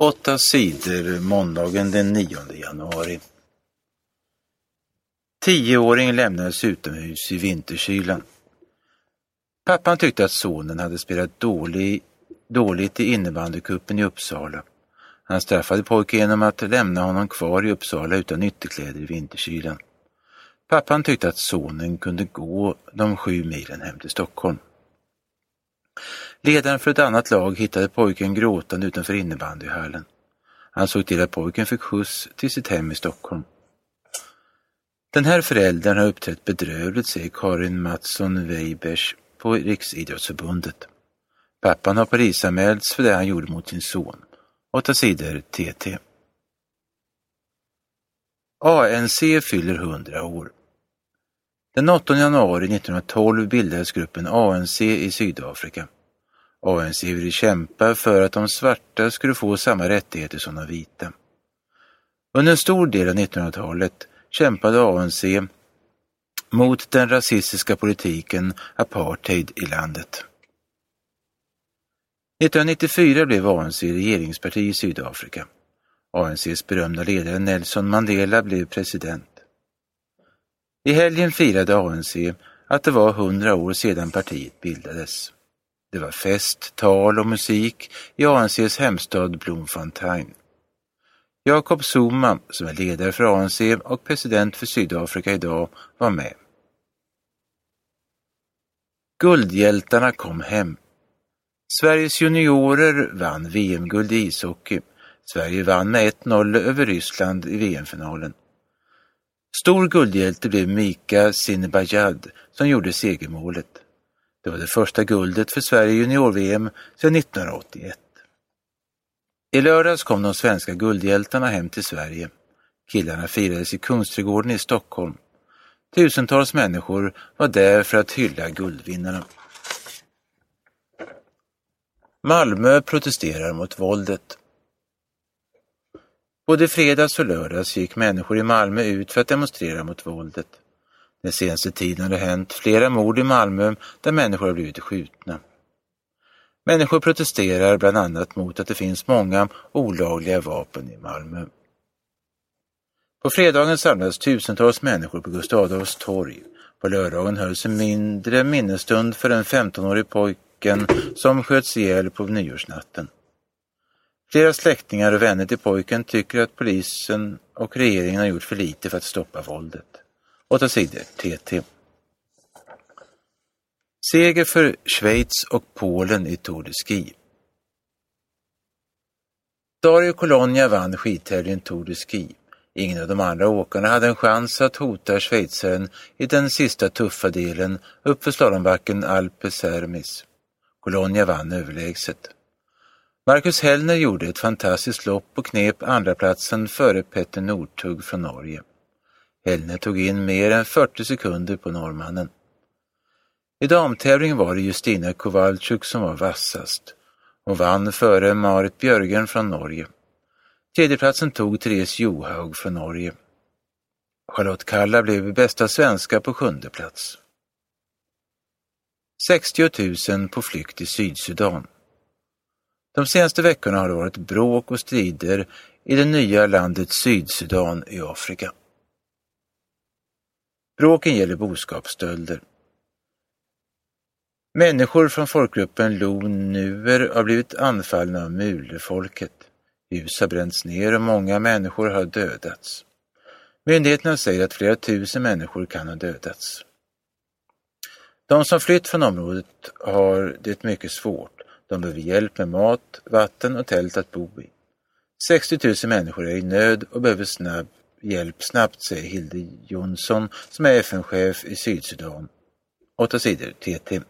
Åtta sidor måndagen den 9 januari. Tioåring lämnades utomhus i vinterkylan. Pappan tyckte att sonen hade spelat dålig, dåligt i innebandycupen i Uppsala. Han straffade pojken genom att lämna honom kvar i Uppsala utan ytterkläder i vinterkylan. Pappan tyckte att sonen kunde gå de sju milen hem till Stockholm. Ledaren för ett annat lag hittade pojken gråtande utanför innebandyhallen. Han såg till att pojken fick skjuts till sitt hem i Stockholm. Den här föräldern har uppträtt bedrövligt, säger Karin Mattsson Weibers på Riksidrottsförbundet. Pappan har polisanmälts för det han gjorde mot sin son. Åtta sidor TT. ANC fyller 100 år. Den 8 januari 1912 bildades gruppen ANC i Sydafrika. ANC ville kämpa för att de svarta skulle få samma rättigheter som de vita. Under en stor del av 1900-talet kämpade ANC mot den rasistiska politiken apartheid i landet. 1994 blev ANC regeringsparti i Sydafrika. ANCs berömda ledare Nelson Mandela blev president. I helgen firade ANC att det var hundra år sedan partiet bildades. Det var fest, tal och musik i ANCs hemstad Bloemfontein. Jacob Zuma, som är ledare för ANC och president för Sydafrika idag, var med. Guldhjältarna kom hem. Sveriges juniorer vann VM-guld i ishockey. Sverige vann med 1-0 över Ryssland i VM-finalen. Stor guldhjälte blev Mika Sinebajad som gjorde segermålet. Det var det första guldet för Sverige i junior-VM sedan 1981. I lördags kom de svenska guldhjältarna hem till Sverige. Killarna firades i Kungsträdgården i Stockholm. Tusentals människor var där för att hylla guldvinnarna. Malmö protesterar mot våldet. Både fredags och lördags gick människor i Malmö ut för att demonstrera mot våldet. Den senaste tiden har det hänt flera mord i Malmö där människor har blivit skjutna. Människor protesterar bland annat mot att det finns många olagliga vapen i Malmö. På fredagen samlades tusentals människor på Gustav Adolfs torg. På lördagen hölls en mindre minnesstund för den 15-årige pojken som sköts ihjäl på nyårsnatten. Flera släktingar och vänner till pojken tycker att polisen och regeringen har gjort för lite för att stoppa våldet. Åtta sidor TT. Seger för Schweiz och Polen i Tour de Ski. Dario Colonia vann skidtävlingen Tour de Ski. Ingen av de andra åkarna hade en chans att hota schweizaren i den sista tuffa delen uppför slalombacken Alpe Sermis. Colonia vann överlägset. Marcus Hellner gjorde ett fantastiskt lopp och knep andraplatsen före Petter Northug från Norge. Hellner tog in mer än 40 sekunder på norrmannen. I damtävlingen var det Justina Kowalczyk som var vassast. Hon vann före Marit Björgen från Norge. Tredjeplatsen tog Therese Johaug från Norge. Charlotte Kalla blev bästa svenska på sjunde plats. 60 000 på flykt i Sydsudan. De senaste veckorna har det varit bråk och strider i det nya landet Sydsudan i Afrika. Bråken gäller boskapsstölder. Människor från folkgruppen Lo-Nuer har blivit anfallna av Mulefolket. Hus har bränts ner och många människor har dödats. Myndigheterna säger att flera tusen människor kan ha dödats. De som flytt från området har det mycket svårt. De behöver hjälp med mat, vatten och tält att bo i. 60 000 människor är i nöd och behöver snabb hjälp snabbt, säger Hilde Jonsson som är FN-chef i Sydsudan. 8 sidor TT.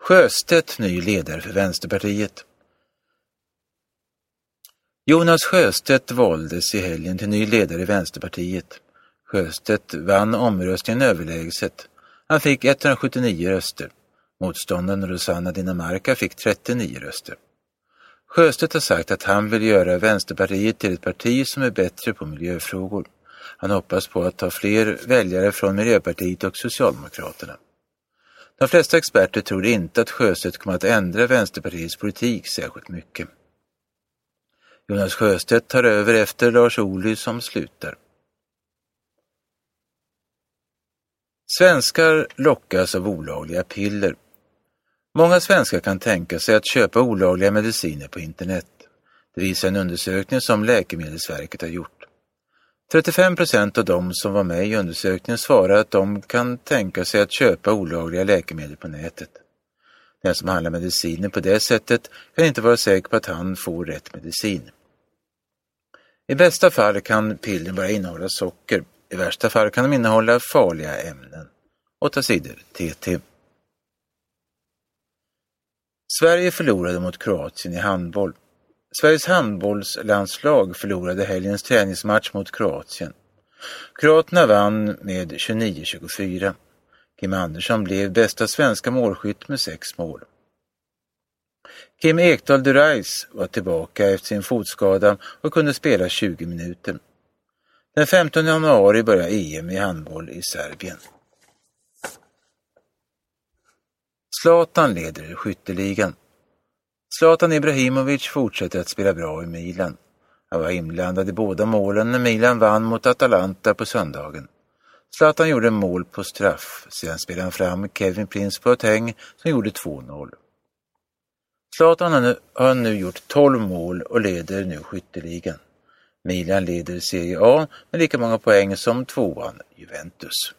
Sjöstedt ny ledare för Vänsterpartiet. Jonas Sjöstedt valdes i helgen till ny ledare i Vänsterpartiet. Sjöstedt vann omröstningen överlägset. Han fick 179 röster. Motståndaren Rosanna Dinamarca fick 39 röster. Sjöstedt har sagt att han vill göra Vänsterpartiet till ett parti som är bättre på miljöfrågor. Han hoppas på att ta fler väljare från Miljöpartiet och Socialdemokraterna. De flesta experter tror inte att Sjöstedt kommer att ändra Vänsterpartiets politik särskilt mycket. Jonas Sjöstedt tar över efter Lars Ohly som slutar. Svenskar lockas av olagliga piller. Många svenskar kan tänka sig att köpa olagliga mediciner på internet. Det visar en undersökning som Läkemedelsverket har gjort. 35 procent av de som var med i undersökningen svarar att de kan tänka sig att köpa olagliga läkemedel på nätet. Den som handlar mediciner på det sättet kan inte vara säker på att han får rätt medicin. I bästa fall kan pillren bara innehålla socker. I värsta fall kan de innehålla farliga ämnen. 8 sidor TT. Sverige förlorade mot Kroatien i handboll. Sveriges handbollslandslag förlorade helgens träningsmatch mot Kroatien. Kroaterna vann med 29-24. Kim Andersson blev bästa svenska målskytt med sex mål. Kim Ekdahl Durais var tillbaka efter sin fotskada och kunde spela 20 minuter. Den 15 januari börjar EM i handboll i Serbien. Zlatan leder skytteligan. Zlatan Ibrahimovic fortsätter att spela bra i Milan. Han var inblandad i båda målen när Milan vann mot Atalanta på söndagen. Zlatan gjorde mål på straff, sedan spelade han fram Kevin Prince Boateng som gjorde 2-0. Zlatan har nu, har nu gjort 12 mål och leder nu skytteligan. Milan leder Serie A med lika många poäng som tvåan Juventus.